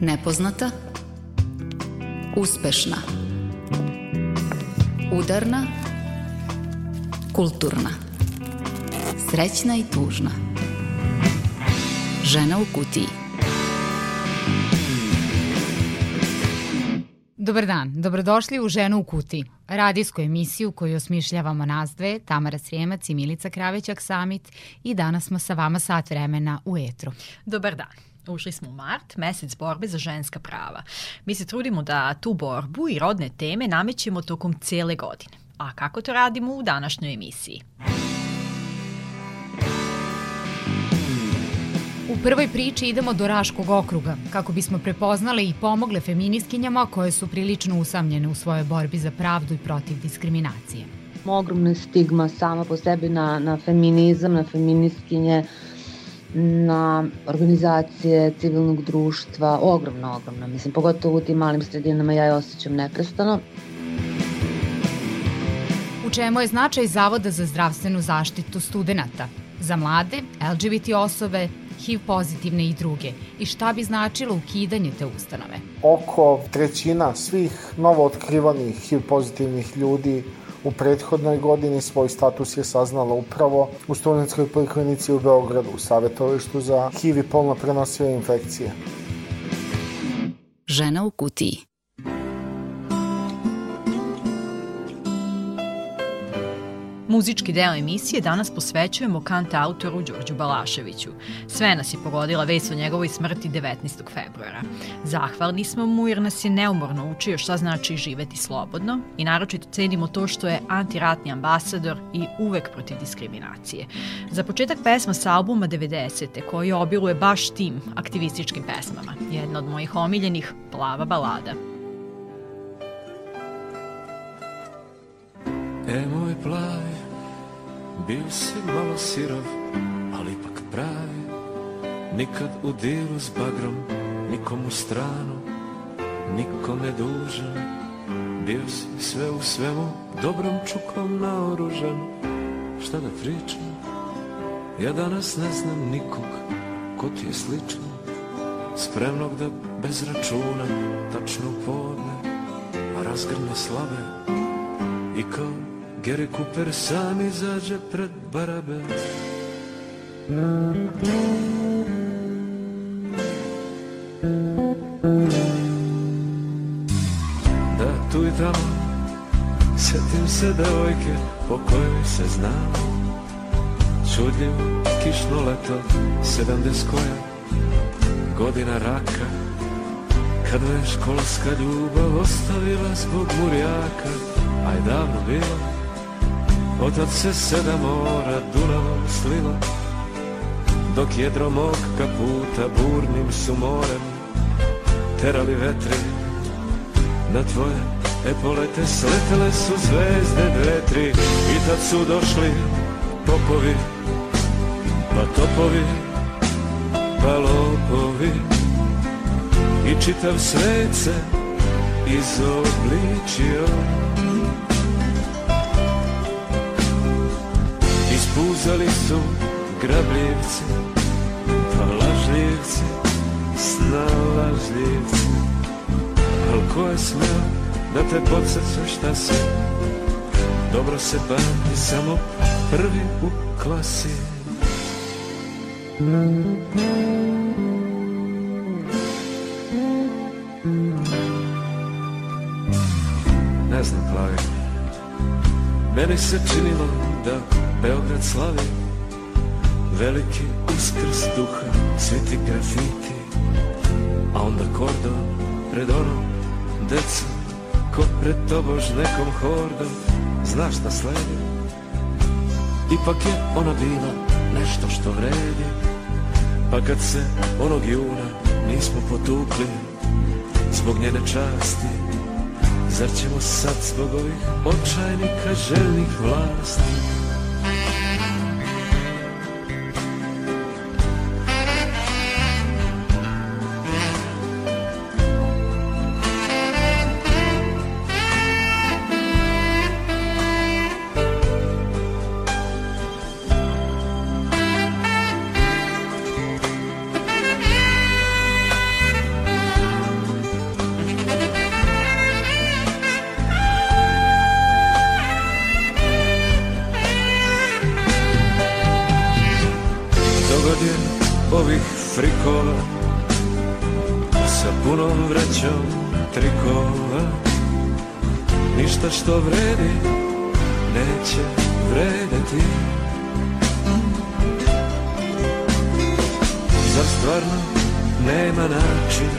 Nepoznata. Uspešna. Udarna. Kulturna. Srećna i tužna. Žena u kutiji. Dobar dan, dobrodošli u Ženu u kutiji, radijsku emisiju koju osmišljavamo nas dve, Tamara Srijemac i Milica Kravećak Samit i danas smo sa vama sat vremena u etru. Dobar dan. Ušli smo u mart, mesec borbe za ženska prava. Mi se trudimo da tu borbu i rodne teme namećemo tokom cele godine. A kako to radimo u današnjoj emisiji? U prvoj priči idemo do Raškog okruga, kako bismo prepoznale i pomogle feminiskinjama koje su prilično usamljene u svojoj borbi za pravdu i protiv diskriminacije. Ogromna stigma sama po sebi na, na feminizam, na feminiskinje, na organizacije civilnog društva, ogromno, ogromno. Mislim, pogotovo u tim malim sredinama ja je osjećam neprestano. U čemu je značaj Zavoda za zdravstvenu zaštitu studenta? Za mlade, LGBT osobe, HIV pozitivne i druge i šta bi značilo ukidanje te ustanove? Oko trećina svih novo otkrivanih HIV pozitivnih ljudi u prethodnoj godini svoj status je saznala upravo u studentskoj poliklinici u Beogradu u savjetovištu za HIV i polno prenosive infekcije. Žena u kutiji Muzički deo emisije danas posvećujemo kant autoru Đorđu Balaševiću. Sve nas je pogodila vest o njegovoj smrti 19. februara. Zahvalni smo mu jer nas je neumorno učio šta znači živeti slobodno i naročito cenimo to što je antiratni ambasador i uvek protiv diskriminacije. Za početak pesma sa albuma 90. koji obiluje baš tim aktivističkim pesmama. Jedna od mojih omiljenih, Plava balada. E moj plavi, bio si malo sirov, ali ipak pravi. Nikad u dilu s bagrom, nikom u stranu, nikome dužan. Bio si sve u svemu, dobrom čukom naoružan. Šta da pričam, ja danas ne znam nikog ko ti je sličan. Spremnog da bez računa tačno podne, a razgrne slabe i kao Gary Cooper sam izađe pred barabe. Da tu i tamo. Sjetim se devojke po kojoj se znam Čudljivo kišno leto Sedamdes koja Godina raka. Kad me školska ljubav ostavila zbog murjaka. Aj davno bilo Otac se sedam mora Dunavom slila Dok jedro mog kaputa burnim su morem Terali vetri. Na tvoje epolete Sletele su zvezde dve, tri I tad su došli popovi Pa topovi Pa lopovi. I čitav svet se izobličio Puzali su grabljivci, pa lažljivci, snalažljivci. Al ko je smeo da te podsjeća šta si? Dobro se pamti samo prvi u klasi. Ne znam, plavi, meni se činilo da Beograd slavi Veliki uskrs duha Sveti grafiti A onda kordon pred onom Deca ko pred tobož nekom hordom Znaš šta sledi. Ipak je ona bila nešto što vredi Pa kad se onog juna nismo potukli Zbog njene časti Zar ćemo sad zbog ovih očajnika željnih vlasti trikova. Ništa što vredi neće vredeti. Zar stvarno nema način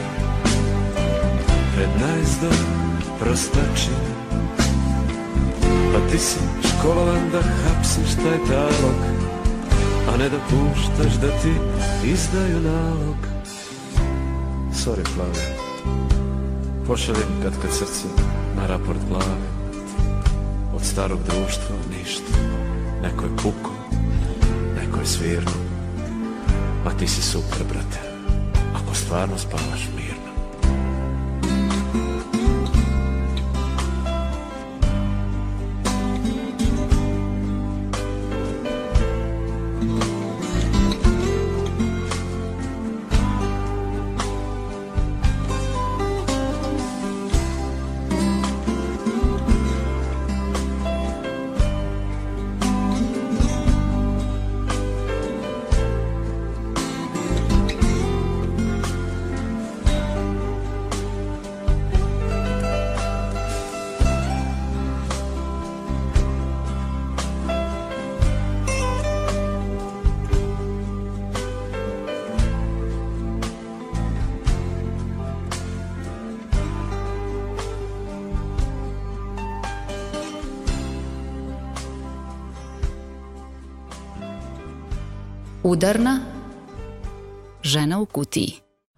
Pred najezdom prostačin Pa ti si školovan da hapsiš taj talog A ne da puštaš da ti izdaju nalog. Sorry, plave Pošaljem kad kad srce na raport glave. Od starog društva ništa. Neko je puko, neko je svirno A ti si super, brate. Ako stvarno spavaš mirno Udarna žena u kutiji.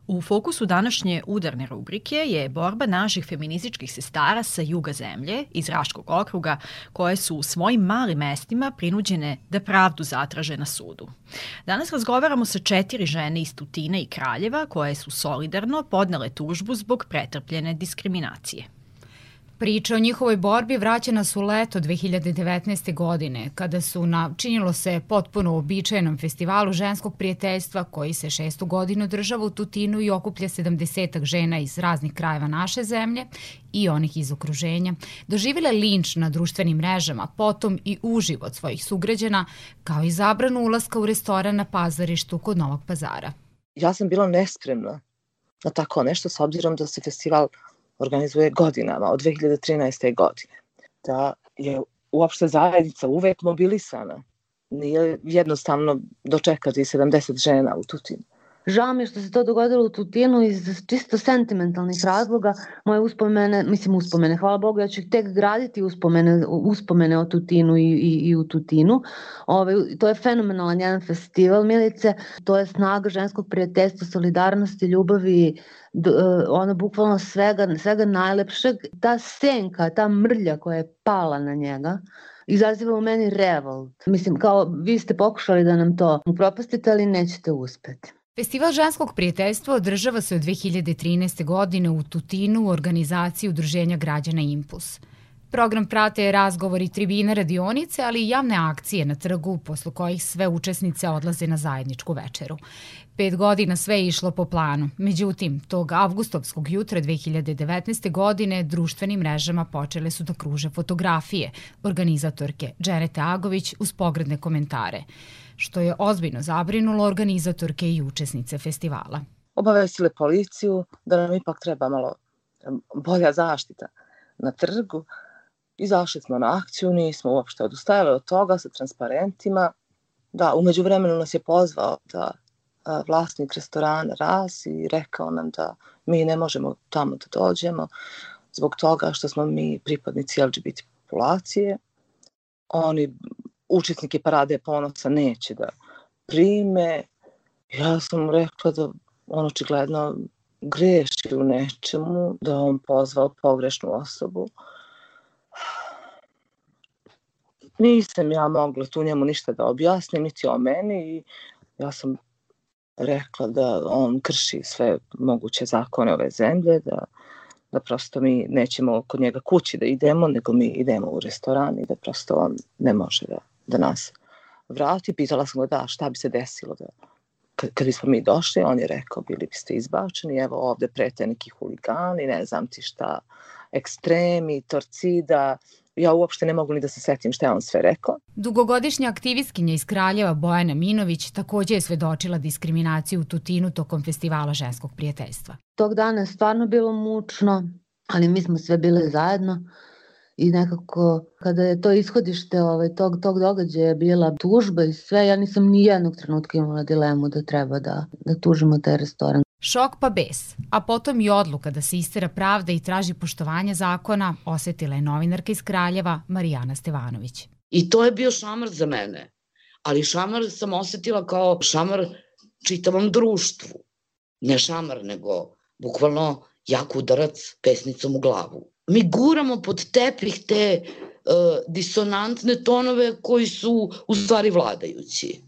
U fokusu današnje udarne rubrike je borba naših feminističkih sestara sa juga zemlje iz Raškog okruga koje su u svojim malim mestima prinuđene da pravdu zatraže na sudu. Danas razgovaramo sa četiri žene iz Tutina i Kraljeva koje su solidarno podnele tužbu zbog pretrpljene diskriminacije. Priča o njihovoj borbi vraćena su leto 2019. godine, kada su na, činilo se, potpuno običajenom festivalu ženskog prijateljstva koji se šestu godinu država u Tutinu i okuplja 70 žena iz raznih krajeva naše zemlje i onih iz okruženja, doživile linč na društvenim mrežama, potom i uživo od svojih sugrađana, kao i zabranu ulaska u restoran na pazarištu kod Novog pazara. Ja sam bila nespremna na tako nešto s obzirom da se festival organizuje godinama, od 2013. godine. Da je uopšte zajednica uvek mobilisana. Nije jednostavno dočekati 70 žena u Tutinu. Žao mi je što se to dogodilo u Tutinu iz čisto sentimentalnih razloga. Moje uspomene, mislim uspomene, hvala Bogu, ja ću tek graditi uspomene, uspomene o Tutinu i, i, i u Tutinu. Ove, to je fenomenalan jedan festival, Milice. To je snaga ženskog prijateljstva, solidarnosti, ljubavi, d, e, ono bukvalno svega, svega najlepšeg. Ta senka, ta mrlja koja je pala na njega, izaziva u meni revolt. Mislim, kao vi ste pokušali da nam to upropastite, ali nećete uspeti. Festival ženskog prijateljstva održava se od 2013. godine u Tutinu u organizaciji Udruženja građana Impuls. Program prate razgovori tribine radionice, ali i javne akcije na trgu, poslu kojih sve učesnice odlaze na zajedničku večeru. Pet godina sve je išlo po planu. Međutim, tog avgustovskog jutra 2019. godine društvenim mrežama počele su da kruže fotografije organizatorke Dženete Agović uz pogredne komentare što je ozbiljno zabrinulo organizatorke i učesnice festivala. Obavestile policiju da nam ipak treba malo bolja zaštita na trgu. Izašli smo na akciju, nismo uopšte odustajali od toga sa transparentima. Da, umeđu vremenu nas je pozvao da vlasnik restorana Raz i rekao nam da mi ne možemo tamo da dođemo zbog toga što smo mi pripadnici LGBT populacije. Oni učesnike parade ponosa neće da prime. Ja sam rekla da on očigledno greši u nečemu, da on pozvao pogrešnu osobu. Nisam ja mogla tu njemu ništa da objasnim, niti o meni i ja sam rekla da on krši sve moguće zakone ove zemlje, da, da prosto mi nećemo kod njega kući da idemo, nego mi idemo u restoran i da prosto on ne može da da nas vrati. Pitala sam ga da šta bi se desilo da kad, kad bismo mi došli, on je rekao bili biste izbačeni, evo ovde prete neki huligani, ne znam ti šta, ekstremi, torcida, ja uopšte ne mogu ni da se setim šta je on sve rekao. Dugogodišnja aktivistkinja iz Kraljeva Bojana Minović takođe je svedočila diskriminaciju u Tutinu tokom festivala ženskog prijateljstva. Tog dana je stvarno bilo mučno, ali mi smo sve bile zajedno i nekako kada je to ishodište ovaj, tog, tog događaja bila tužba i sve, ja nisam ni jednog trenutka imala dilemu da treba da, da tužimo taj restoran. Šok pa bes, a potom i odluka da se istera pravda i traži poštovanje zakona osetila je novinarka iz Kraljeva Marijana Stevanović. I to je bio šamar za mene. Ali šamar sam osetila kao šamar čitavom društvu. Ne šamar, nego bukvalno jak udarac pesnicom u glavu. Mi guramo pod tepih te uh, disonantne tonove koji su u stvari vladajući.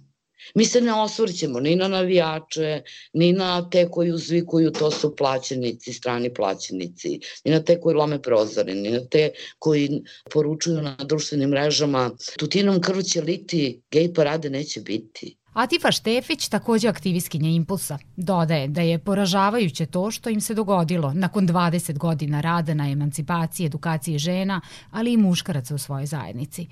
Mi se ne osvrćemo ni na navijače, ni na te koji uzvikuju to su plaćenici, strani plaćenici, ni na te koji lome prozore, ni na te koji poručuju na društvenim mrežama Tutinom krv će liti, gej parade neće biti. Atifa Štefić, takođe aktivistkinja Impulsa, dodaje da je poražavajuće to što im se dogodilo nakon 20 godina rada na emancipaciji, edukaciji žena, ali i muškaraca u svojoj zajednici.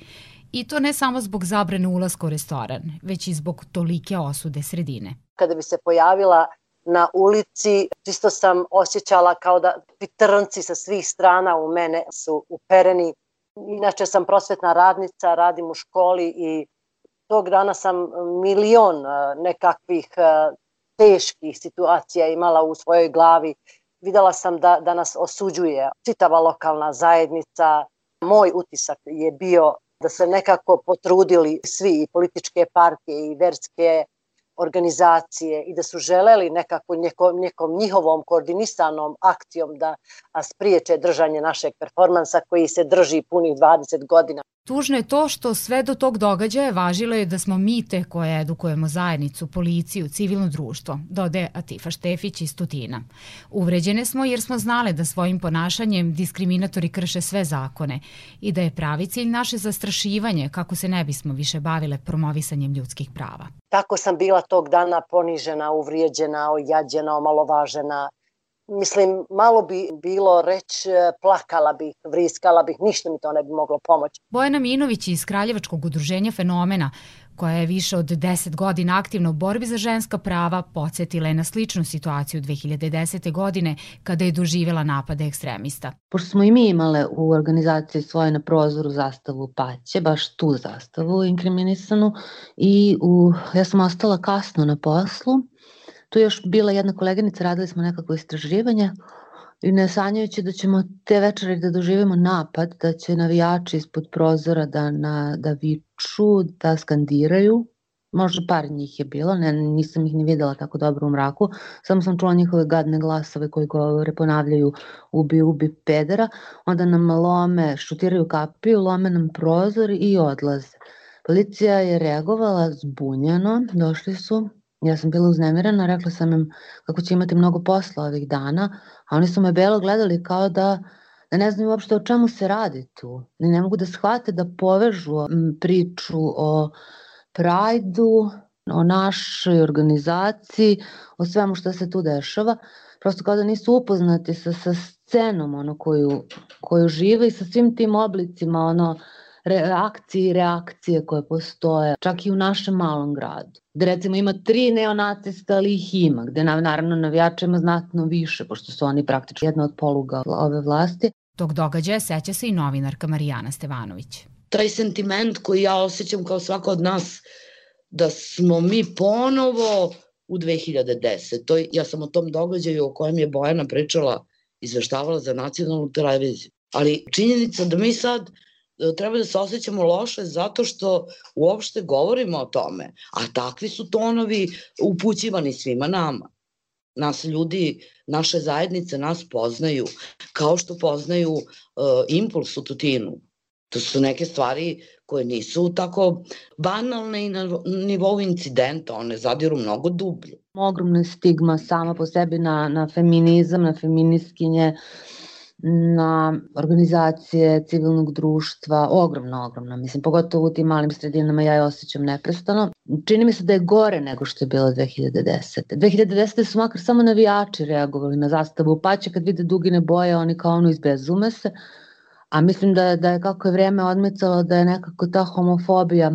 I to ne samo zbog zabrane ulaska u restoran, već i zbog tolike osude sredine. Kada bi se pojavila na ulici, čisto sam osjećala kao da pitrnci sa svih strana u mene su upereni. Inače sam prosvetna radnica, radim u školi i tog dana sam milion e, nekakvih e, teških situacija imala u svojoj glavi. Videla sam da, da nas osuđuje čitava lokalna zajednica. Moj utisak je bio da se nekako potrudili svi i političke partije i verske organizacije i da su želeli nekako nekom, nekom njihovom koordinisanom akcijom da spriječe držanje našeg performansa koji se drži punih 20 godina. Tužno je to što sve do tog događaja važilo je da smo mi te koje edukujemo zajednicu, policiju, civilno društvo, dode Atifa Štefić iz Tutina. Uvređene smo jer smo znale da svojim ponašanjem diskriminatori krše sve zakone i da je pravi cilj naše zastrašivanje kako se ne bismo više bavile promovisanjem ljudskih prava. Tako sam bila tog dana ponižena, uvrijeđena, ojađena, omalovažena, mislim, malo bi bilo reći, plakala bih, vriskala bih, ništa mi to ne bi moglo pomoći. Bojana Minović iz Kraljevačkog udruženja Fenomena, koja je više od 10 godina aktivna u borbi za ženska prava, podsjetila je na sličnu situaciju 2010. godine kada je doživjela napade ekstremista. Pošto smo i mi imale u organizaciji svoje na prozoru zastavu Paće, baš tu zastavu inkriminisanu i u, ja sam ostala kasno na poslu tu još bila jedna koleginica, radili smo nekako istraživanje i ne sanjajući da ćemo te večeri da doživimo napad, da će navijači ispod prozora da, na, da viču, da skandiraju, možda par njih je bilo, ne, nisam ih ni videla tako dobro u mraku, samo sam čula njihove gadne glasove koji govore, ponavljaju ubi, ubi pedera, onda nam lome, šutiraju kapiju, lome nam prozor i odlaze. Policija je reagovala zbunjeno, došli su, Ja sam bila uznemirena, rekla sam im kako će imati mnogo posla ovih dana, a oni su me belo gledali kao da, da ne znaju uopšte o čemu se radi tu. Ne, ne mogu da shvate da povežu priču o Prajdu, o našoj organizaciji, o svemu što se tu dešava. Prosto kao da nisu upoznati sa, sa scenom ono, koju, koju žive i sa svim tim oblicima ono, reakcije i reakcije koje postoje, čak i u našem malom gradu. Gde recimo ima tri neonacista, ali ih ima, gde naravno navijača ima znatno više, pošto su oni praktično jedna od poluga ove vlasti. Tog događaja seća se i novinarka Marijana Stevanović. Taj sentiment koji ja osjećam kao svako od nas, da smo mi ponovo u 2010. To, ja sam o tom događaju o kojem je Bojana pričala, izveštavala za nacionalnu televiziju. Ali činjenica da mi sad treba da se osjećamo loše zato što uopšte govorimo o tome, a takvi su tonovi upućivani svima nama. Nas ljudi, naše zajednice nas poznaju, kao što poznaju uh, impuls u Tutinu. To su neke stvari koje nisu tako banalne i na nivou incidenta, one zadiru mnogo dublje. Ogromna stigma sama po sebi na, na feminizam, na feministkinje, na organizacije civilnog društva, ogromno, ogromno, mislim, pogotovo u tim malim sredinama ja je osjećam neprestano. Čini mi se da je gore nego što je bilo 2010. 2010. su makar samo navijači reagovali na zastavu Paće kad vide dugine boje, oni kao ono izbezume se, A mislim da, da je kako je vreme odmicalo da je nekako ta homofobija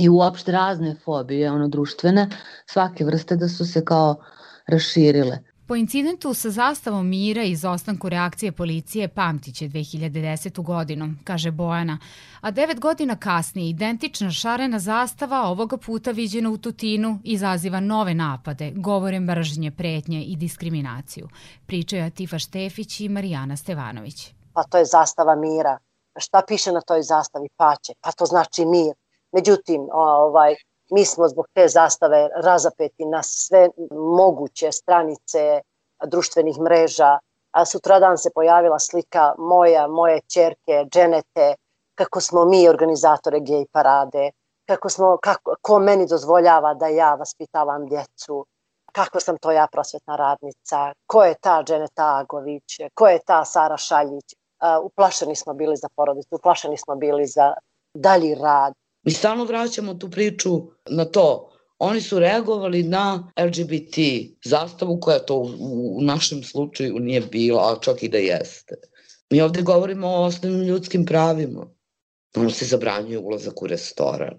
i uopšte razne fobije, ono društvene, svake vrste da su se kao raširile. Po incidentu sa zastavom mira i izostanku reakcije policije pamtiće 2010. godinu, kaže Bojana, a devet godina kasnije identična šarena zastava ovoga puta viđena u Tutinu izaziva nove napade, govore mržnje, pretnje i diskriminaciju. Pričaju Atifa Štefić i Marijana Stevanović. Pa to je zastava mira. Šta piše na toj zastavi? Paće. Pa to znači mir. Međutim, ovaj, mi smo zbog te zastave razapeti na sve moguće stranice društvenih mreža. A sutradan se pojavila slika moja, moje čerke, Dženete, kako smo mi organizatore gej parade, kako smo, kako, ko meni dozvoljava da ja vaspitavam djecu, kako sam to ja prosvetna radnica, ko je ta Dženeta Agović, ko je ta Sara Šaljić. uplašeni smo bili za porodicu, uplašeni smo bili za dalji rad. Mi stalno vraćamo tu priču na to. Oni su reagovali na LGBT zastavu koja to u, u našem slučaju nije bila, a čak i da jeste. Mi ovde govorimo o osnovnim ljudskim pravima. Ono se zabranjuje ulazak u restoran.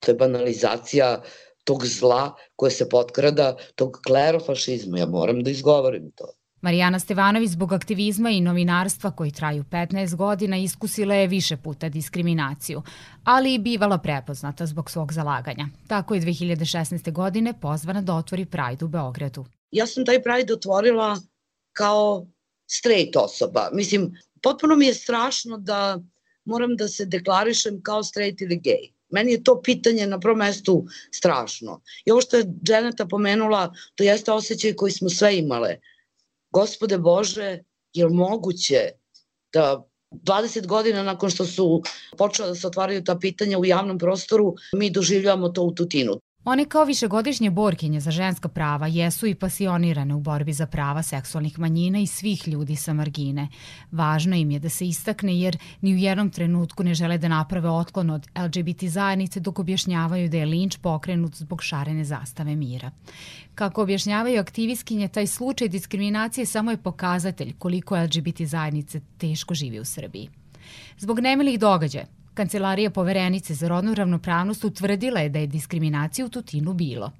To je banalizacija tog zla koje se potkrada, tog klerofašizma. Ja moram da izgovorim to. Marijana Stevanović zbog aktivizma i novinarstva koji traju 15 godina iskusila je više puta diskriminaciju, ali i bivala prepoznata zbog svog zalaganja. Tako je 2016. godine pozvana da otvori Pride u Beogradu. Ja sam taj Pride otvorila kao straight osoba. Mislim, potpuno mi je strašno da moram da se deklarišem kao straight ili gay. Meni je to pitanje na prvom mestu strašno. I ovo što je Dženeta pomenula, to jeste osjećaj koji smo sve imale – gospode Bože, je moguće da 20 godina nakon što su počela da se otvaraju ta pitanja u javnom prostoru, mi doživljavamo to u Tutinu. One kao višegodišnje borkinje za ženska prava jesu i pasionirane u borbi za prava seksualnih manjina i svih ljudi sa margine. Važno im je da se istakne jer ni u jednom trenutku ne žele da naprave otklon od LGBT zajednice dok objašnjavaju da je linč pokrenut zbog šarene zastave mira. Kako objašnjavaju aktivistkinje, taj slučaj diskriminacije samo je pokazatelj koliko LGBT zajednice teško živi u Srbiji. Zbog nemilih događaja, Kancelarija poverenice za rodnu ravnopravnost utvrdila je da je diskriminacija u Tutinu bilo.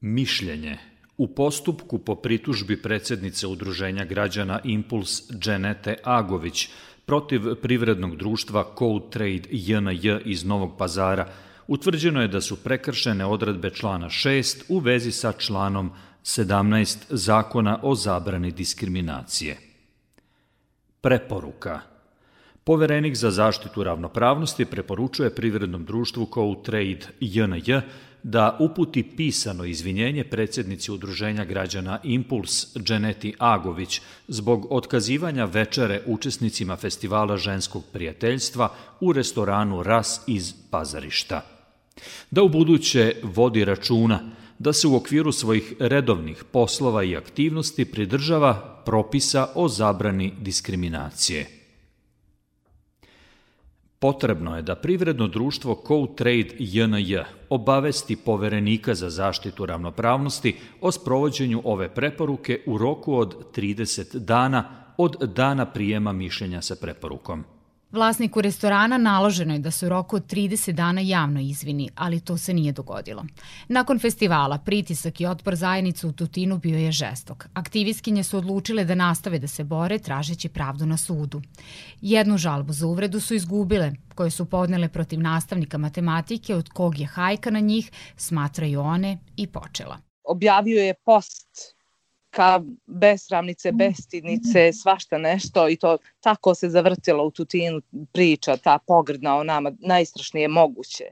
Mišljenje U postupku po pritužbi predsednice Udruženja građana Impuls Dženete Agović protiv privrednog društva Code Trade JNJ iz Novog pazara utvrđeno je da su prekršene odredbe člana 6 u vezi sa članom 17 Zakona o zabrani diskriminacije. Preporuka – Poverenik za zaštitu ravnopravnosti preporučuje privrednom društvu Code Trade JNJ da uputi pisano izvinjenje predsednici Udruženja građana Impuls Dženeti Agović zbog otkazivanja večere učesnicima festivala ženskog prijateljstva u restoranu Ras iz Pazarišta. Da u buduće vodi računa da se u okviru svojih redovnih poslova i aktivnosti pridržava propisa o zabrani diskriminacije – Potrebno je da privredno društvo Code Trade JNJ obavesti poverenika za zaštitu ravnopravnosti o sprovođenju ove preporuke u roku od 30 dana od dana prijema mišljenja sa preporukom. Vlasniku restorana naloženo je da se u roku od 30 dana javno izvini, ali to se nije dogodilo. Nakon festivala, pritisak i otpor zajednicu u Tutinu bio je žestok. Aktivistkinje su odlučile da nastave da se bore tražeći pravdu na sudu. Jednu žalbu za uvredu su izgubile, koje su podnele protiv nastavnika matematike od kog je hajka na njih, smatraju one i počela. Objavio je post ka besramnice, bestidnice, svašta nešto i to tako se zavrtilo u Tutinu priča, ta pogrdna o nama, najstrašnije moguće.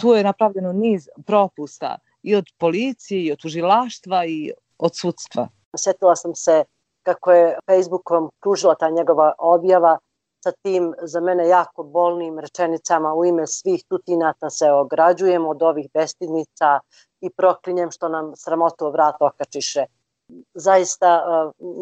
Tu je napravljeno niz propusta i od policije, i od tužilaštva, i od sudstva. Sjetila sam se kako je Facebookom kružila ta njegova objava sa tim za mene jako bolnim rečenicama u ime svih tutinata se ograđujem od ovih bestidnica i proklinjem što nam sramoto vrat okačiše zaista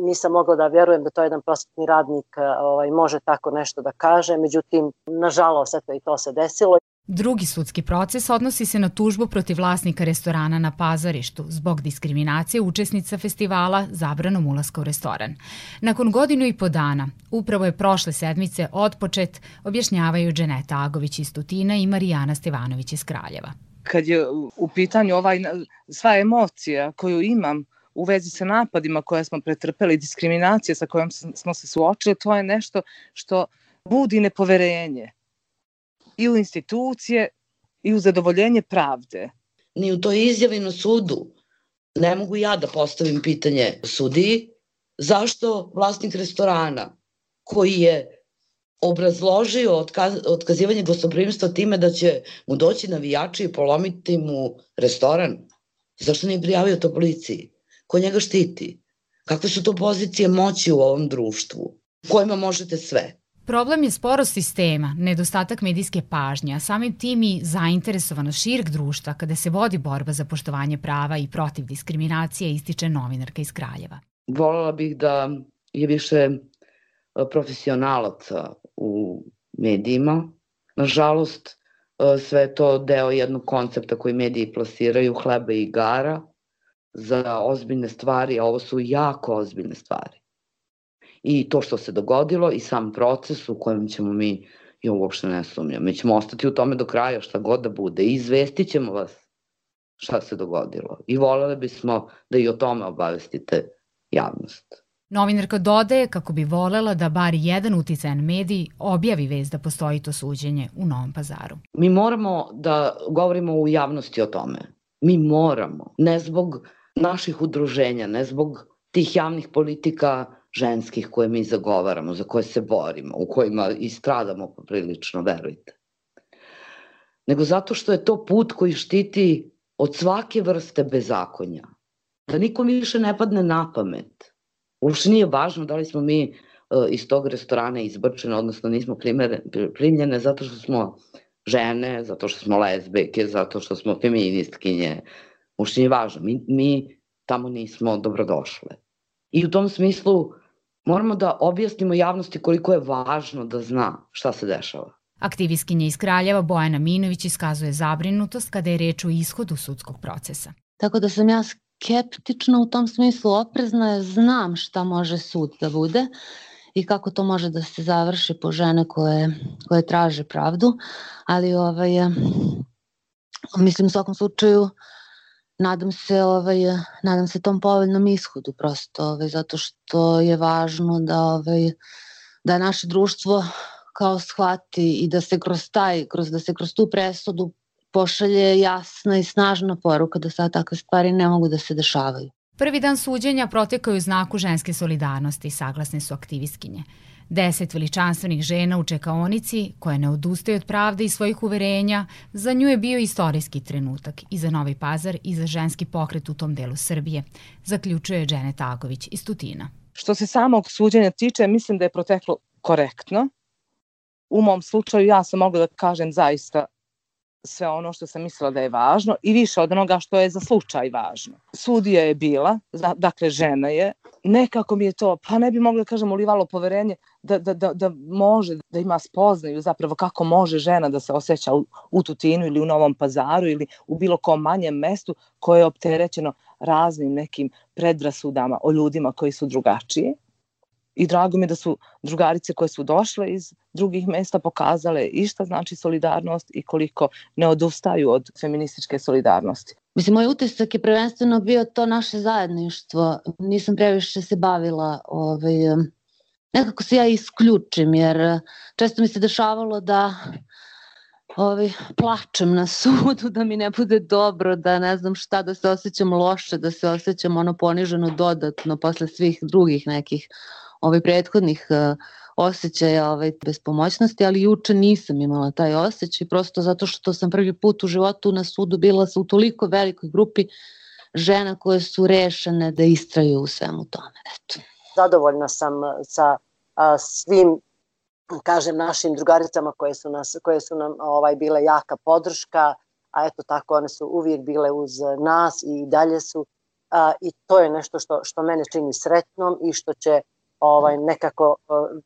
nisam mogla da vjerujem da to jedan prosvetni radnik ovaj, može tako nešto da kaže, međutim, nažalost, eto i to se desilo. Drugi sudski proces odnosi se na tužbu protiv vlasnika restorana na Pazarištu zbog diskriminacije učesnica festivala zabranom ulaska u restoran. Nakon godinu i po dana, upravo je prošle sedmice odpočet, objašnjavaju Dženeta Agović iz Tutina i Marijana Stevanović iz Kraljeva. Kad je u pitanju ovaj, sva emocija koju imam u vezi sa napadima koje smo pretrpeli, diskriminacije sa kojom smo se suočili, to je nešto što budi nepoverenje i u institucije i u zadovoljenje pravde. Ni u toj izjavi na sudu ne mogu ja da postavim pitanje sudiji zašto vlasnik restorana koji je obrazložio otkaz, otkazivanje gostoprimstva time da će mu doći navijači i polomiti mu restoran, zašto nije prijavio to policiji? Ko njega štiti? Kakve su to pozicije moći u ovom društvu? Kojima možete sve? Problem je sporost sistema, nedostatak medijske pažnje, a samim tim i zainteresovanost šireg društva kada se vodi borba za poštovanje prava i protiv diskriminacije, ističe novinarka iz Kraljeva. Volala bih da je više e, profesionalaca u medijima. Nažalost, e, sve to deo jednog koncepta koji mediji plasiraju, hleba i igara, za ozbiljne stvari, a ovo su jako ozbiljne stvari i to što se dogodilo i sam proces u kojem ćemo mi, ja uopšte ne sumnjam, mi ćemo ostati u tome do kraja šta god da bude i izvestit ćemo vas šta se dogodilo. I volele bismo da i o tome obavestite javnost. Novinarka dodaje kako bi volela da bar jedan uticajan medij objavi vez da postoji to suđenje u Novom pazaru. Mi moramo da govorimo u javnosti o tome. Mi moramo, ne zbog naših udruženja, ne zbog tih javnih politika ženskih koje mi zagovaramo, za koje se borimo, u kojima i stradamo poprilično, verujte. Nego zato što je to put koji štiti od svake vrste bezakonja. Da nikom više ne padne na pamet. Uopšte nije važno da li smo mi e, iz tog restorana izbrčene, odnosno nismo primljene zato što smo žene, zato što smo lesbeke, zato što smo feministkinje. Uopšte nije važno. Mi, mi tamo nismo dobrodošle. I u tom smislu moramo da objasnimo javnosti koliko je važno da zna šta se dešava. Aktivistkinja iz Kraljeva Bojana Minović iskazuje zabrinutost kada je reč o ishodu sudskog procesa. Tako da sam ja skeptična u tom smislu, oprezna je, znam šta može sud da bude i kako to može da se završi po žene koje, koje traže pravdu, ali ovaj, mislim u svakom slučaju nadam se ovaj nadam se tom povoljnom ishodu prosto ovaj zato što je važno da ovaj da naše društvo kao shvati i da se kroz taj kroz da se kroz tu presudu pošalje jasna i snažna poruka da sad takve stvari ne mogu da se dešavaju. Prvi dan suđenja protekao u znaku ženske solidarnosti, saglasne su aktivistkinje. Deset veličanstvenih žena u čekaonici, koje ne odustaju od pravde i svojih uverenja, za nju je bio istorijski trenutak i za Novi Pazar i za ženski pokret u tom delu Srbije, zaključuje Džene Tagović iz Tutina. Što se samog suđenja tiče, mislim da je proteklo korektno. U mom slučaju ja sam mogla da kažem zaista sve ono što sam mislila da je važno i više od onoga što je za slučaj važno. Sudija je bila, dakle žena je, nekako mi je to, pa ne bi mogla da kažem, ulivalo poverenje da, da, da, da može, da ima spoznaju zapravo kako može žena da se osjeća u, u Tutinu ili u Novom pazaru ili u bilo kom manjem mestu koje je opterećeno raznim nekim predrasudama o ljudima koji su drugačiji i drago mi da su drugarice koje su došle iz drugih mesta pokazale i šta znači solidarnost i koliko ne odustaju od feminističke solidarnosti. Mislim, moj utisak je prvenstveno bio to naše zajedništvo. Nisam previše se bavila ovaj, nekako se ja isključim jer često mi se dešavalo da ovaj, plačem na sudu, da mi ne bude dobro, da ne znam šta, da se osjećam loše, da se osjećam ono poniženo dodatno posle svih drugih nekih ovaj prethodnih uh, osjećaja ovaj, bespomoćnosti, ali juče nisam imala taj osjećaj, prosto zato što sam prvi put u životu na sudu bila sa u toliko velikoj grupi žena koje su rešene da istraju u svemu tome. Eto. Zadovoljna sam sa a, svim kažem našim drugaricama koje su nas koje su nam ovaj bile jaka podrška, a eto tako one su uvijek bile uz nas i dalje su a, i to je nešto što što mene čini sretnom i što će ovaj, nekako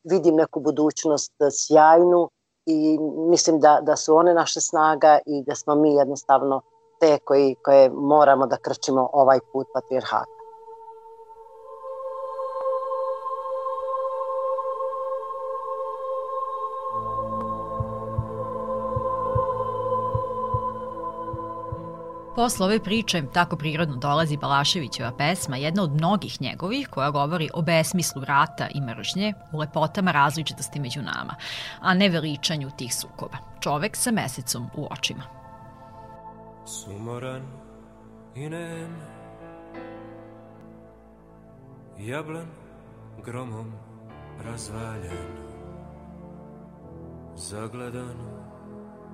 vidim neku budućnost sjajnu i mislim da, da su one naša snaga i da smo mi jednostavno te koji, koje moramo da krčimo ovaj put patrijarhata. Posle ove priče, tako prirodno dolazi Balaševićeva pesma, jedna od mnogih njegovih koja govori o besmislu rata i mržnje, u lepotama različitosti među nama, a ne veličanju tih sukoba. Čovek sa mesecom u očima. Sumoran i nem Jablan gromom razvaljen Zagledan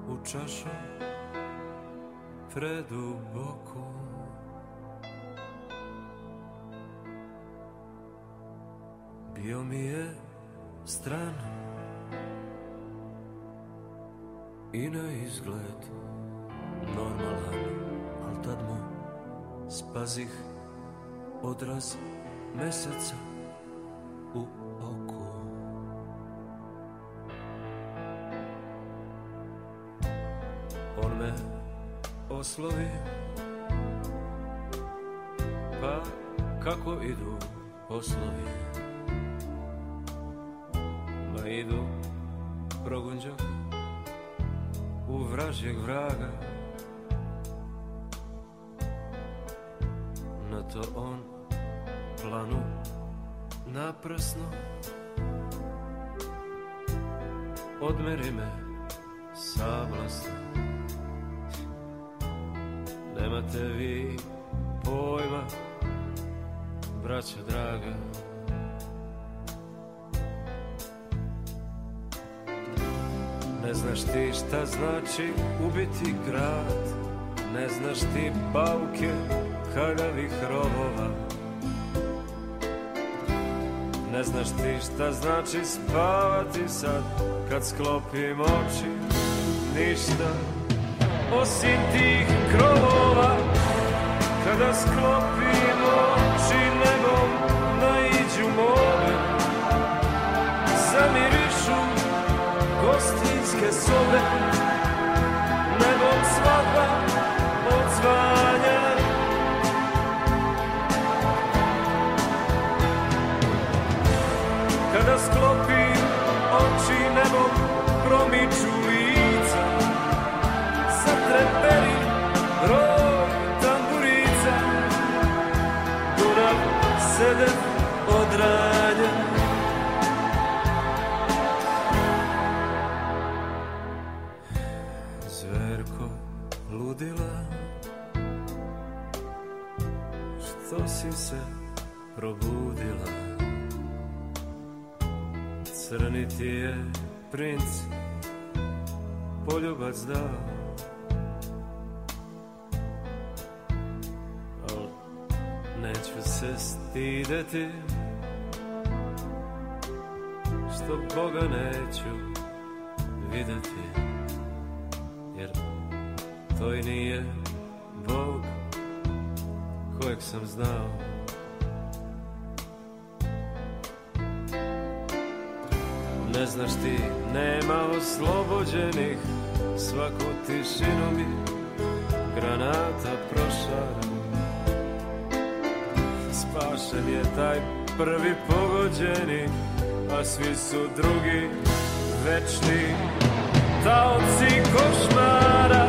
u čašu preduboku Bio mi je stran I na izgled normalan Al tad mu spazih odraz meseca poslovi. Pa kako idu poslovi? Ma idu progunđak u vražjeg vraga. Na to on planu naprsno Odmeri me sablasno Nemate vi pojma, braćo draga. Ne znaš ti šta znači ubiti grad Ne znaš ti bauke haljavih rovova. Ne znaš ti šta znači spavati sad Kad sklopim oči Ništa osim tih krovova Kada sklopim oči nebom naiđu more Zamirišu gostinske sobe Nebom svadba odzvanja Kada sklopim oči nebom promiču probudila. Crni ti je princ poljubac dao. Se stideti Što Boga neću videti Jer to i nije Bog kojeg sam znao Ne znaš ti, nema oslobođenih Svaku tišinu mi granata prošara spašen je taj prvi pogođeni, a svi su drugi večni taoci košmara.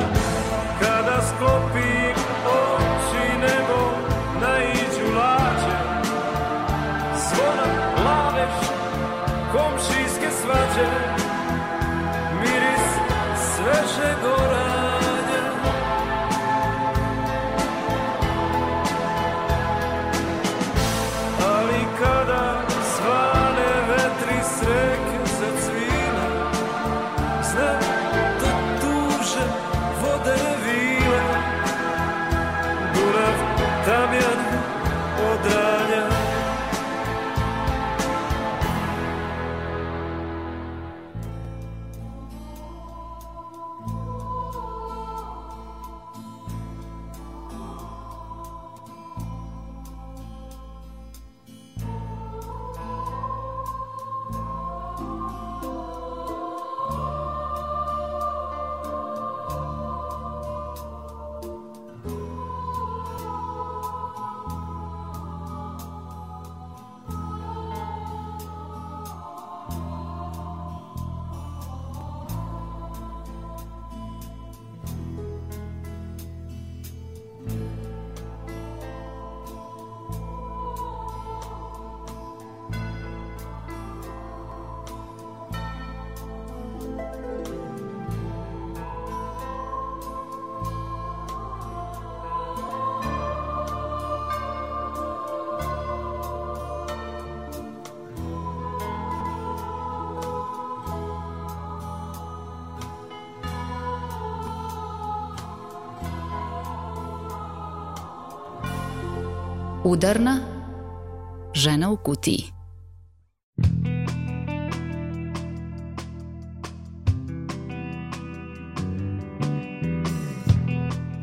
Udarna žena u kutiji.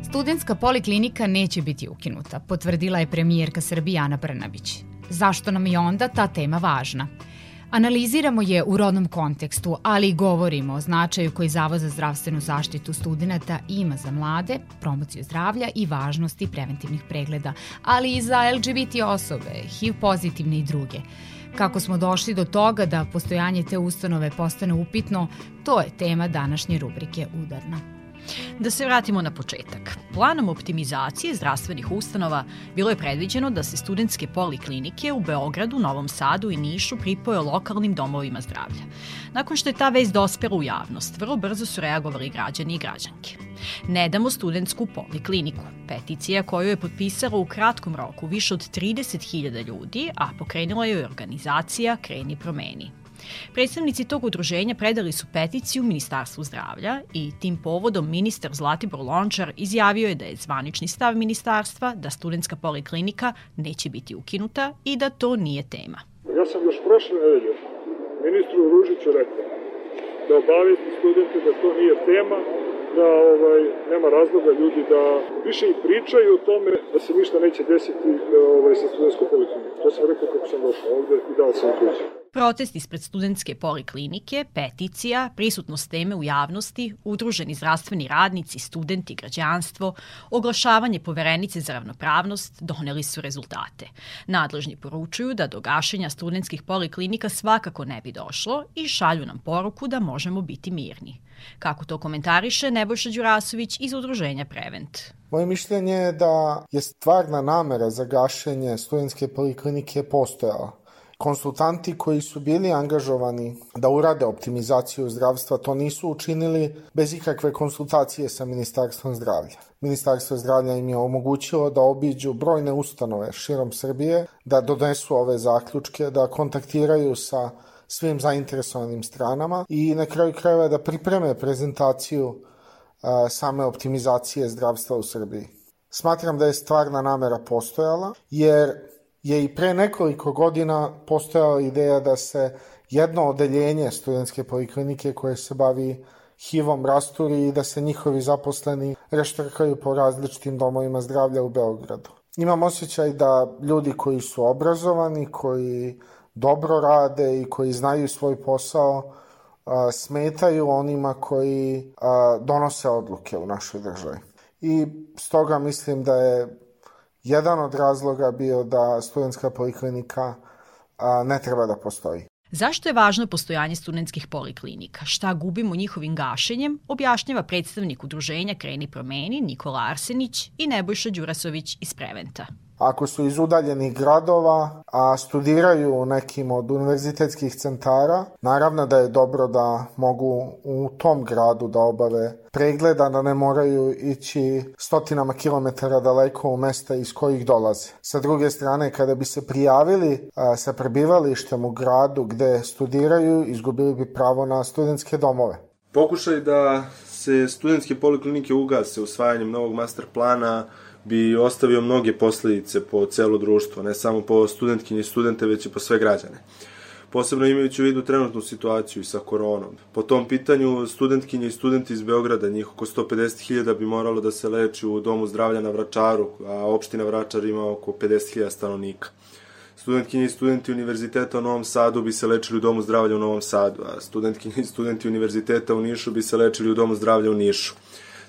Studentska poliklinika neće biti ukinuta, potvrdila je premijerka Srbije Ana Brnabić. Zašto nam je onda ta tema važna? Analiziramo je u rodnom kontekstu, ali i govorimo o značaju koji Zavod za zdravstvenu zaštitu studenta ima za mlade, promociju zdravlja i važnosti preventivnih pregleda, ali i za LGBT osobe, HIV pozitivne i druge. Kako smo došli do toga da postojanje te ustanove postane upitno, to je tema današnje rubrike Udarna. Da se vratimo na početak. Planom optimizacije zdravstvenih ustanova bilo je predviđeno da se studentske poliklinike u Beogradu, Novom Sadu i Nišu pripoje lokalnim domovima zdravlja. Nakon što je ta vez dospela u javnost, vrlo brzo su reagovali građani i građanke. Ne damo studentsku polikliniku. Peticija koju je potpisala u kratkom roku više od 30.000 ljudi, a pokrenula je organizacija Kreni promeni. Predstavnici tog udruženja predali su peticiju Ministarstvu zdravlja i tim povodom ministar Zlatibor Lončar izjavio je da je zvanični stav ministarstva da studentska poliklinika neće biti ukinuta i da to nije tema. Ja sam još prošle nedelje ministru Ružiću rekao da obavesti studente da to nije tema, da ovaj, nema razloga ljudi da više i pričaju o tome da se ništa neće desiti ovaj, sa studentskom poliklinikom. To sam rekao kako sam došao ovde i dao sam kuću. Protest ispred studentske poliklinike, peticija, prisutnost teme u javnosti, udruženi zdravstveni radnici, studenti, građanstvo, oglašavanje poverenice za ravnopravnost doneli su rezultate. Nadležni poručuju da do gašenja studentskih poliklinika svakako ne bi došlo i šalju nam poruku da možemo biti mirni. Kako to komentariše Nebojša Đurasović iz udruženja Prevent. Moje mišljenje je da je stvarna namera za gašenje studentske poliklinike postojala konsultanti koji su bili angažovani da urade optimizaciju zdravstva to nisu učinili bez ikakve konsultacije sa Ministarstvom zdravlja. Ministarstvo zdravlja im je omogućilo da obiđu brojne ustanove širom Srbije, da donesu ove zaključke, da kontaktiraju sa svim zainteresovanim stranama i na kraju krajeva da pripreme prezentaciju same optimizacije zdravstva u Srbiji. Smatram da je stvarna namera postojala, jer je i pre nekoliko godina postojala ideja da se jedno odeljenje studentske poliklinike koje se bavi HIV-om rasturi i da se njihovi zaposleni reštrkaju po različitim domovima zdravlja u Beogradu. Imam osjećaj da ljudi koji su obrazovani, koji dobro rade i koji znaju svoj posao, smetaju onima koji donose odluke u našoj državi. I stoga mislim da je jedan od razloga bio da studentska poliklinika ne treba da postoji. Zašto je važno postojanje studentskih poliklinika? Šta gubimo njihovim gašenjem, objašnjava predstavnik udruženja Kreni promeni Nikola Arsenić i Nebojša Đurasović iz Preventa ako su iz udaljenih gradova, a studiraju u nekim od univerzitetskih centara, naravno da je dobro da mogu u tom gradu da obave pregleda, da ne moraju ići stotinama kilometara daleko u mesta iz kojih dolaze. Sa druge strane, kada bi se prijavili a, sa prebivalištem u gradu gde studiraju, izgubili bi pravo na studentske domove. Pokušaj da se studentske poliklinike ugase usvajanjem novog master plana bi ostavio mnoge posledice po celo društvo, ne samo po studentkinje i studente, već i po sve građane. Posebno imajući u vidu trenutnu situaciju i sa koronom. Po tom pitanju, studentkinje i studenti iz Beograda, njih oko 150.000 bi moralo da se leči u domu zdravlja na Vračaru, a opština Vračar ima oko 50.000 stanovnika. Studentkinje i studenti univerziteta u Novom Sadu bi se lečili u domu zdravlja u Novom Sadu, a studentkinje i studenti univerziteta u Nišu bi se lečili u domu zdravlja u Nišu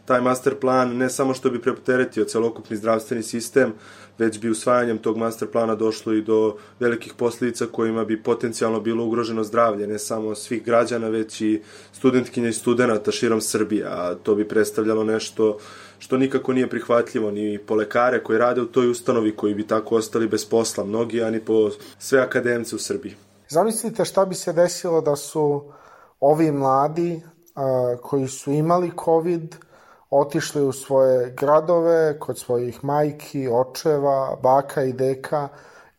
taj master plan ne samo što bi prepoteretio celokupni zdravstveni sistem, već bi usvajanjem tog master plana došlo i do velikih posljedica kojima bi potencijalno bilo ugroženo zdravlje, ne samo svih građana, već i studentkinja i studenta širom Srbije, a to bi predstavljalo nešto što nikako nije prihvatljivo ni po lekare koji rade u toj ustanovi koji bi tako ostali bez posla mnogi, a ni po sve akademce u Srbiji. Zamislite šta bi se desilo da su ovi mladi a, koji su imali COVID, otišli u svoje gradove, kod svojih majki, očeva, baka i deka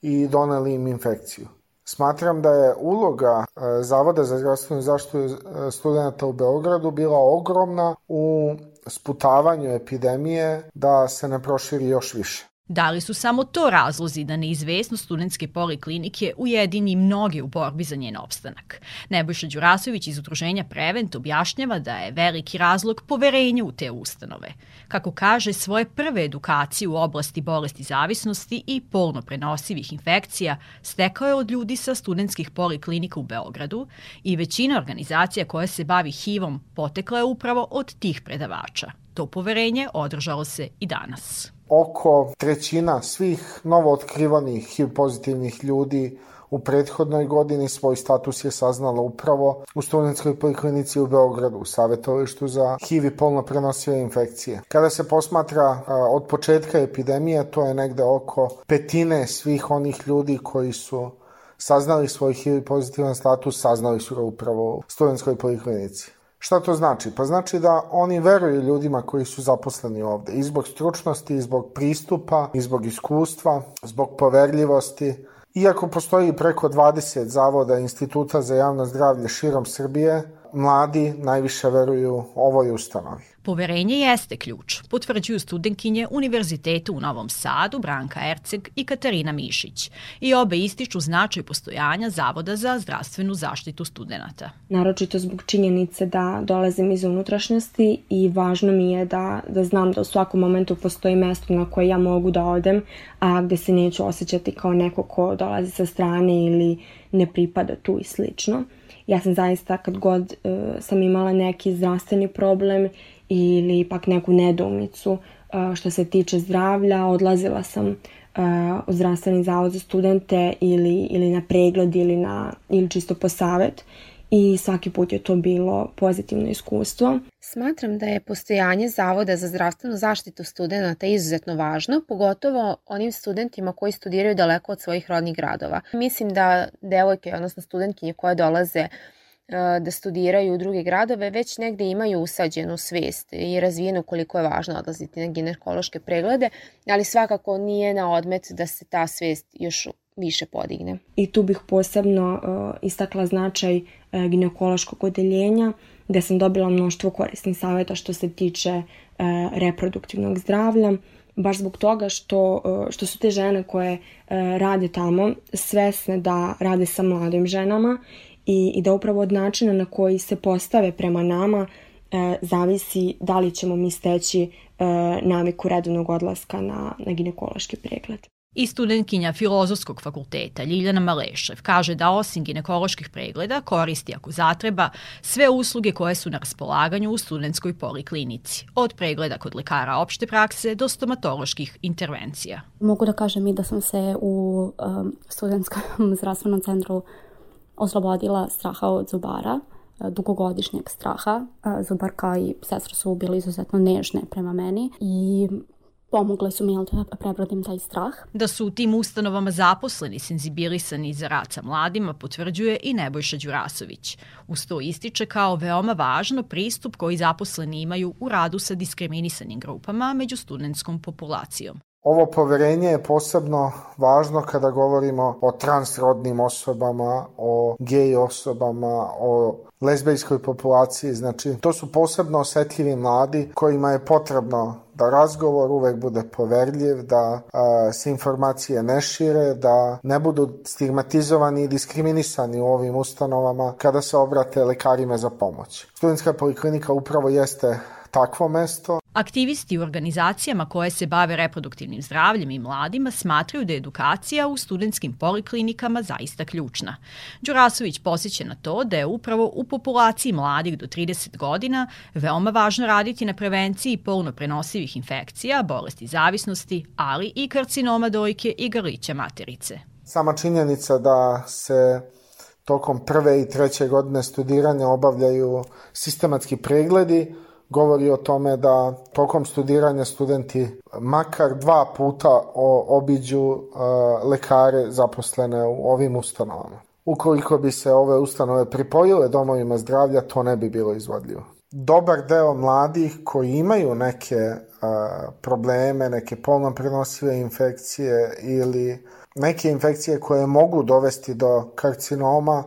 i doneli im infekciju. Smatram da je uloga e, Zavoda za zdravstvenu zaštitu e, studenta u Beogradu bila ogromna u sputavanju epidemije da se ne proširi još više. Da li su samo to razlozi da neizvesnost studentske poliklinike ujedini mnoge u borbi za njen opstanak? Nebojša Đurasović iz udruženja Prevent objašnjava da je veliki razlog poverenje u te ustanove. Kako kaže, svoje prve edukacije u oblasti bolesti zavisnosti i polno prenosivih infekcija stekao je od ljudi sa studentskih poliklinika u Beogradu i većina organizacija koja se bavi HIV-om potekla je upravo od tih predavača. To poverenje održalo se i danas oko trećina svih novootkrivanih HIV pozitivnih ljudi u prethodnoj godini svoj status je saznala upravo u studentskoj poliklinici u Beogradu, u savjetovalištu za HIV i polno prenosive infekcije. Kada se posmatra od početka epidemije, to je negde oko petine svih onih ljudi koji su saznali svoj HIV pozitivan status, saznali su ga upravo u studentskoj poliklinici. Šta to znači? Pa znači da oni veruju ljudima koji su zaposleni ovde. I zbog stručnosti, i zbog pristupa, i zbog iskustva, zbog poverljivosti. Iako postoji preko 20 zavoda instituta za javno zdravlje širom Srbije, mladi najviše veruju ovoj ustanovi. Poverenje jeste ključ, potvrđuju studenkinje Univerziteta u Novom Sadu, Branka Erceg i Katarina Mišić. I obe ističu značaj postojanja Zavoda za zdravstvenu zaštitu studenta. Naročito zbog činjenice da dolazim iz unutrašnjosti i važno mi je da, da znam da u svakom momentu postoji mesto na koje ja mogu da odem, a gde se neću osjećati kao neko ko dolazi sa strane ili ne pripada tu i slično. Ja sam zaista kad god uh, sam imala neki zdravstveni problem ili pak neku nedoumicu uh, što se tiče zdravlja, odlazila sam u zdravstveni zavod za studente ili, ili na pregled ili, na, ili čisto po savet i svaki put je to bilo pozitivno iskustvo. Smatram da je postojanje Zavoda za zdravstvenu zaštitu studenta izuzetno važno, pogotovo onim studentima koji studiraju daleko od svojih rodnih gradova. Mislim da devojke, odnosno studentkinje koje dolaze da studiraju u druge gradove, već negde imaju usađenu svest i razvijenu koliko je važno odlaziti na ginekološke preglede, ali svakako nije na odmet da se ta svest još više podigne. I tu bih posebno uh, istakla značaj uh, ginekološkog odeljenja, gde sam dobila mnoštvo korisnih savjeta što se tiče uh, reproduktivnog zdravlja, baš zbog toga što, što su te žene koje rade tamo svesne da rade sa mladim ženama i, i da upravo od načina na koji se postave prema nama uh, zavisi da li ćemo mi steći uh, naviku redovnog odlaska na, na ginekološki pregled. I studentkinja Filozofskog fakulteta Ljiljana Malešev kaže da osim ginekoloških pregleda koristi ako zatreba sve usluge koje su na raspolaganju u studentskoj poliklinici, od pregleda kod lekara opšte prakse do stomatoloških intervencija. Mogu da kažem i da sam se u um, studentskom zdravstvenom centru oslobodila straha od zubara, dugogodišnjeg straha. Zubarka i sestra su bili izuzetno nežne prema meni i pomogle su mi da prebrodim taj strah. Da su u tim ustanovama zaposleni senzibilisani za rad sa mladima potvrđuje i Nebojša Đurasović. Uz to ističe kao veoma važno pristup koji zaposleni imaju u radu sa diskriminisanim grupama među studentskom populacijom. Ovo poverenje je posebno važno kada govorimo o transrodnim osobama, o gej osobama, o lezbejskoj populaciji. Znači, to su posebno osetljivi mladi kojima je potrebno da razgovor uvek bude poverljiv, da a, se informacije ne šire, da ne budu stigmatizovani i diskriminisani u ovim ustanovama kada se obrate lekarima za pomoć. Studentska poliklinika upravo jeste takvo mesto. Aktivisti u organizacijama koje se bave reproduktivnim zdravljem i mladima smatraju da je edukacija u studentskim poliklinikama zaista ključna. Đurasović posjeća na to da je upravo u populaciji mladih do 30 godina veoma važno raditi na prevenciji polno prenosivih infekcija, bolesti zavisnosti, ali i karcinoma dojke i grlića materice. Sama činjenica da se tokom prve i treće godine studiranja obavljaju sistematski pregledi, govori o tome da tokom studiranja studenti makar dva puta obiđu e, lekare zaposlene u ovim ustanovama. Ukoliko bi se ove ustanove pripojile domovima zdravlja, to ne bi bilo izvodljivo. Dobar deo mladih koji imaju neke e, probleme, neke polno prenosive infekcije ili neke infekcije koje mogu dovesti do karcinoma,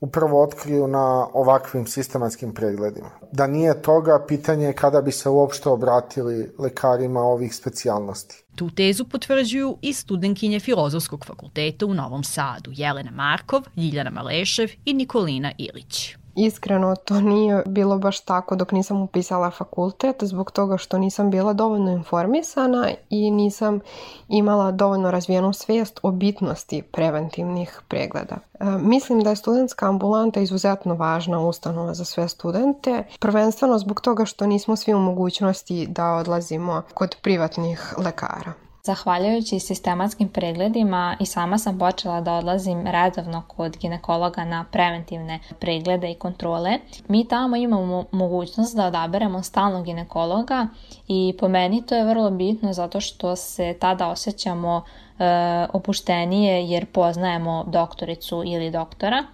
upravo otkriju na ovakvim sistematskim pregledima. Da nije toga, pitanje je kada bi se uopšte obratili lekarima ovih specijalnosti. Tu tezu potvrđuju i studenkinje Filozofskog fakulteta u Novom Sadu, Jelena Markov, Ljiljana Malešev i Nikolina Ilić. Iskreno, to nije bilo baš tako dok nisam upisala fakultet, zbog toga što nisam bila dovoljno informisana i nisam imala dovoljno razvijenu svijest o bitnosti preventivnih pregleda. E, mislim da je studentska ambulanta izuzetno važna ustanova za sve studente, prvenstveno zbog toga što nismo svi u mogućnosti da odlazimo kod privatnih lekara. Zahvaljujući sistematskim pregledima i sama sam počela da odlazim redovno kod ginekologa na preventivne preglede i kontrole. Mi tamo imamo mogućnost da odaberemo stalnog ginekologa i po meni to je vrlo bitno zato što se tada osjećamo e, opuštenije jer poznajemo doktoricu ili doktora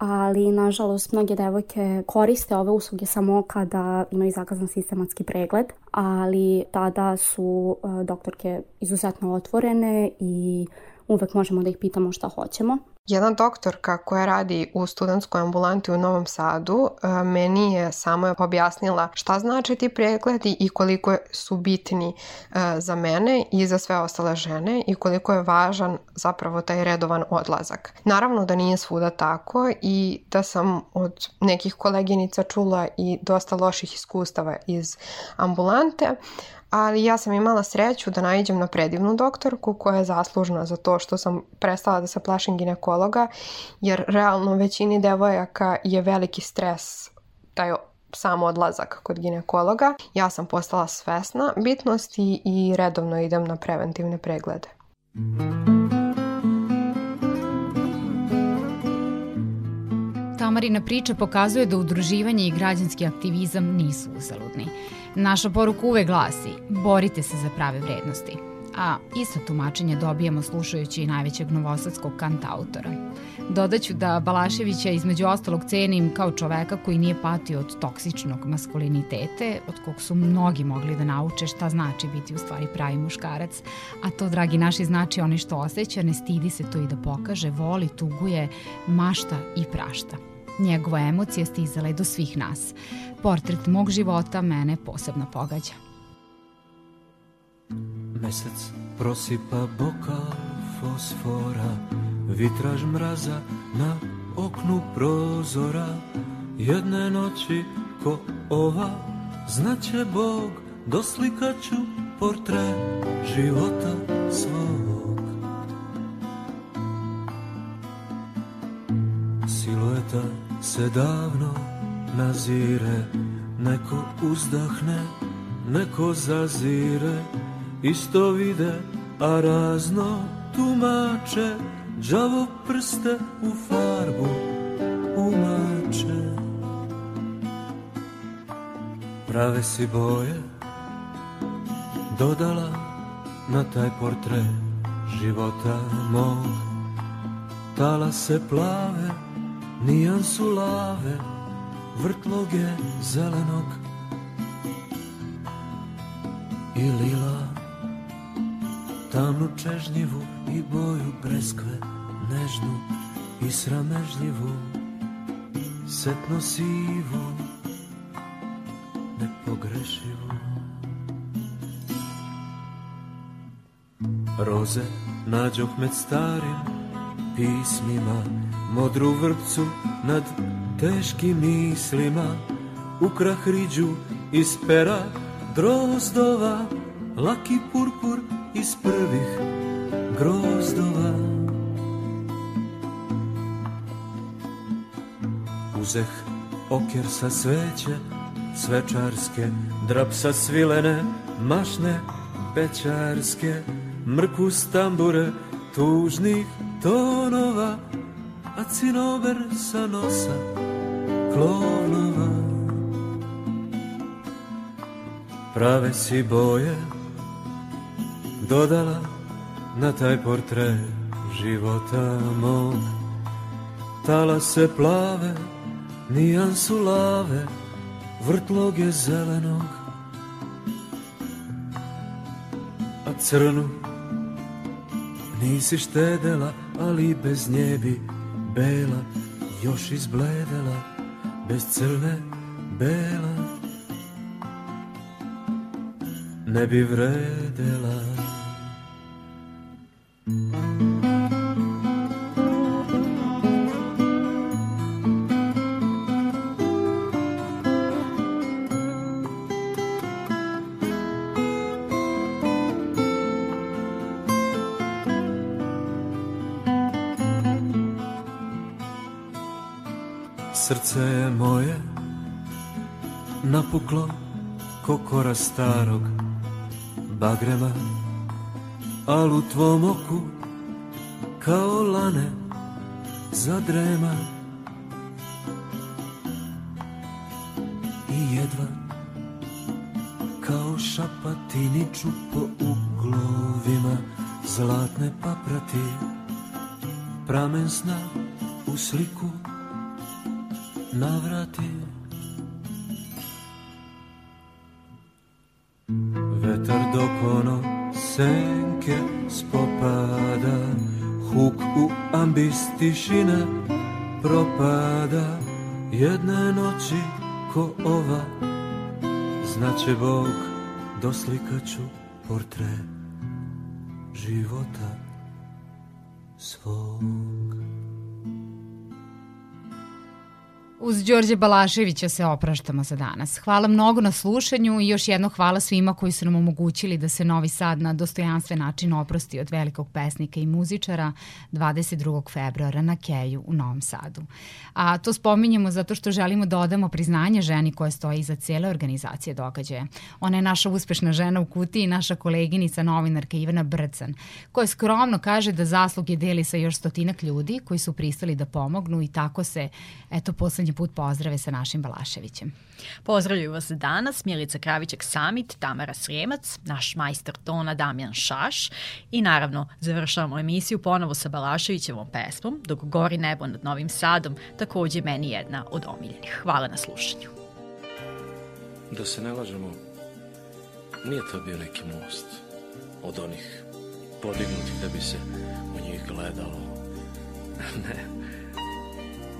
ali nažalost mnoge devojke koriste ove usluge samo kada imaju zakazan sistematski pregled, ali tada su e, doktorke izuzetno otvorene i uvek možemo da ih pitamo šta hoćemo. Jedna doktorka koja radi u studentskoj ambulanti u Novom Sadu e, meni je samo objasnila šta znači ti pregledi i koliko su bitni e, za mene i za sve ostale žene i koliko je važan zapravo taj redovan odlazak. Naravno da nije svuda tako i da sam od nekih koleginica čula i dosta loših iskustava iz ambulante, ali ja sam imala sreću da naiđem na predivnu doktorku koja je zaslužna za to što sam prestala da se plašim ginekologa, jer realno većini devojaka je veliki stres taj sam odlazak kod ginekologa. Ja sam postala svesna bitnosti i redovno idem na preventivne preglede. Tamarina priča pokazuje da udruživanje i građanski aktivizam nisu uzaludni. Naša poruka uvek glasi, borite se za prave vrednosti. A isto tumačenje dobijamo slušajući najvećeg novosadskog kantautora. Dodaću da Balaševića između ostalog cenim kao čoveka koji nije patio od toksičnog maskulinitete, od kog su mnogi mogli da nauče šta znači biti u stvari pravi muškarac. A to, dragi naši, znači onaj što osjeća, ne stidi se to i da pokaže, voli, tuguje, mašta i prašta. Njegova emocija stizala je do svih nas. Portret mog života mene posebno pogađa. Mesec prosipa bokal fosfora, vitraž mraza na oknu prozora. Jedne noći ko ova, znaće Bog, doslikaću portret života svog. Silueta se davno nazire. Neko uzdahne, neko zazire. Isto vide, a razno tumače. Đavo prste u farbu umače. Prave si boje Dodala na taj portret života mog. Tala se plave, nijansu lave vrtloge zelenog i lila. Tamnu čežnjivu i boju breskve nežnu i sramežljivu setno sivu nepogrešivu. Roze nađoh med starim pismima modru vrpcu nad teškim mislima Ukrah riđu iz pera drozdova Laki purpur iz prvih grozdova. Uzeh okjer sa sveće svečarske Drap sa svilene mašne bećarske Mrku stambure tužnih tonova A cinober sa nosa klovnova Prave si boje dodala na taj portret života mog. Tala se plave, nijansu lave, vrtloge zelenog. A crnu nisi štedela, ali bez nje bi bela još izbledela bez crne bela. Ne bi vredela napuklo kokora starog bagrema, al u tvom oku kao lane zadrema. I jedva kao šapatiniču po uglovima zlatne paprati pramen sna u sliku navrati u ambis tišine propada Jedne noći ko ova Znaće Bog doslikaću portret života svog. Uz Đorđe Balaševića se opraštamo za danas. Hvala mnogo na slušanju i još jedno hvala svima koji su nam omogućili da se Novi Sad na dostojanstven način oprosti od velikog pesnika i muzičara 22. februara na Keju u Novom Sadu. A to spominjemo zato što želimo da odamo priznanje ženi koja stoji iza cele organizacije događaja. Ona je naša uspešna žena u kutiji, naša koleginica novinarka Ivana Brcan, koja skromno kaže da zasluge deli sa još stotinak ljudi koji su pristali da pomognu i tako se, eto, poslednji put pozdrave sa našim Balaševićem. Pozdravljaju vas danas Milica Kravićak Samit, Tamara Sremac, naš majstor tona Damjan Šaš i naravno završavamo emisiju ponovo sa Balaševićevom pesmom Dok gori nebo nad Novim Sadom, takođe meni jedna od omiljenih. Hvala na slušanju. Da se ne lažemo, nije to bio neki most od onih podignutih da bi se u njih gledalo. ne,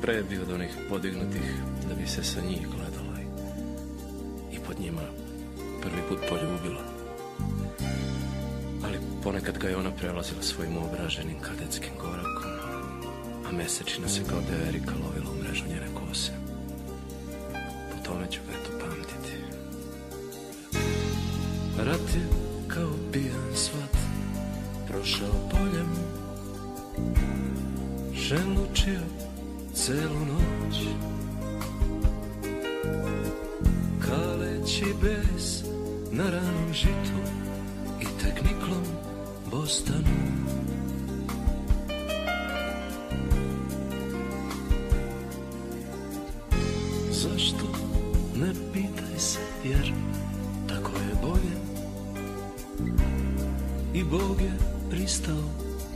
pre je bio od onih podignutih da bi se sa njih gledalo i, i pod njima prvi put poljubila. Ali ponekad ga je ona prelazila svojim obraženim kadetskim korakom, a mesečina se kao da je Erika lovila u mrežu njene kose. Po tome ću ga eto pamtiti. Rat je kao pijan svat prošao poljem, želučio celu noć. Kaleći bes na ranom žitu I tek niklom bostanu. Zašto ne pitaj se jer tako je bolje. I Bog je pristao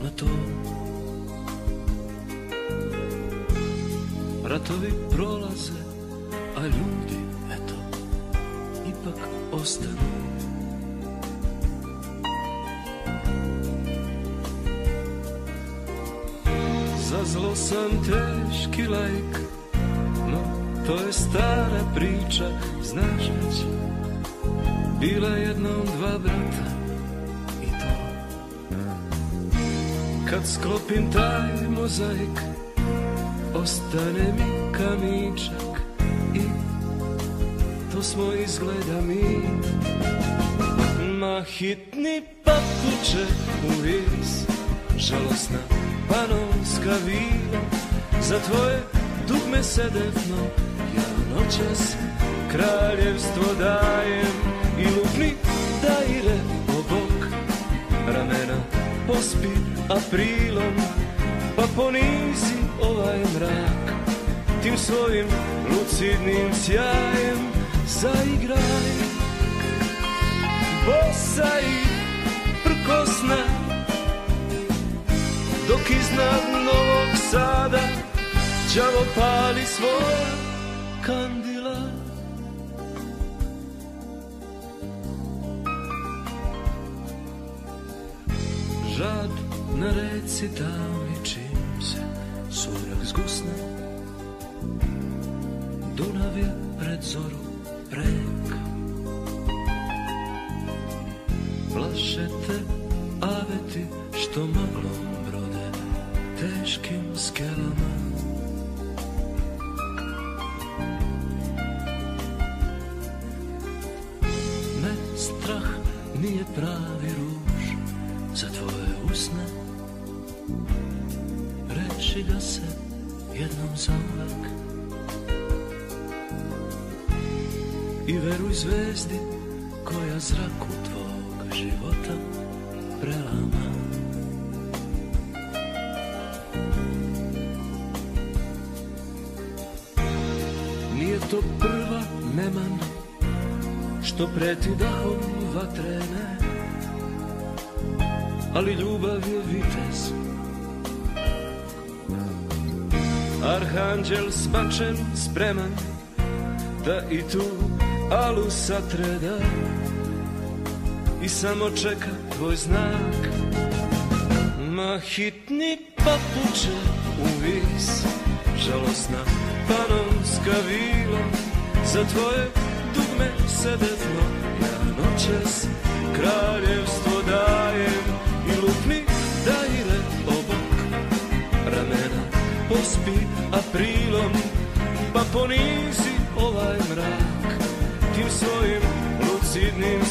na to Ratovi prolaze, a ljudi, eto, ipak ostanu. Za zlo sam teški lajk, no to je stara priča, znaš već. Bila jednom dva brata i to. Kad sklopim taj mozaik, ostane mi kamičak i to smo izgleda mi. Ma hitni papuče u vis Žalosna panonska vila. Za tvoje dugme sedefno Ja noćas kraljevstvo dajem. I lupni daire obok Ramena pospi aprilom ponizi ovaj mrak Tim svojim lucidnim sjajem Zaigraj. Bosa i prkosna Dok iznad Novog Sada Đavo pali svoja kandila. Žad na reci davni čim se surak zgusne. Dunav je pred zoru prek Plaše te aveti što maglom brode Teškim skelama. Ne strah nije pravi ruž i veruj zvezdi koja zraku tvog života prelama. Nije to prva neman što preti dahom vatrene, ali ljubav je vitez. Arhanđel sbačen, spreman, da i tu alu satreda i samo čeka tvoj znak. Ma hitni papuče u vis, žalosna panonska vila, za tvoje dugme sedetno, ja noćas kraljevstvo dajem. I lupni dajre obok ramena, pospi aprilom, pa ponizi ovaj mrak tim svojim lucidnim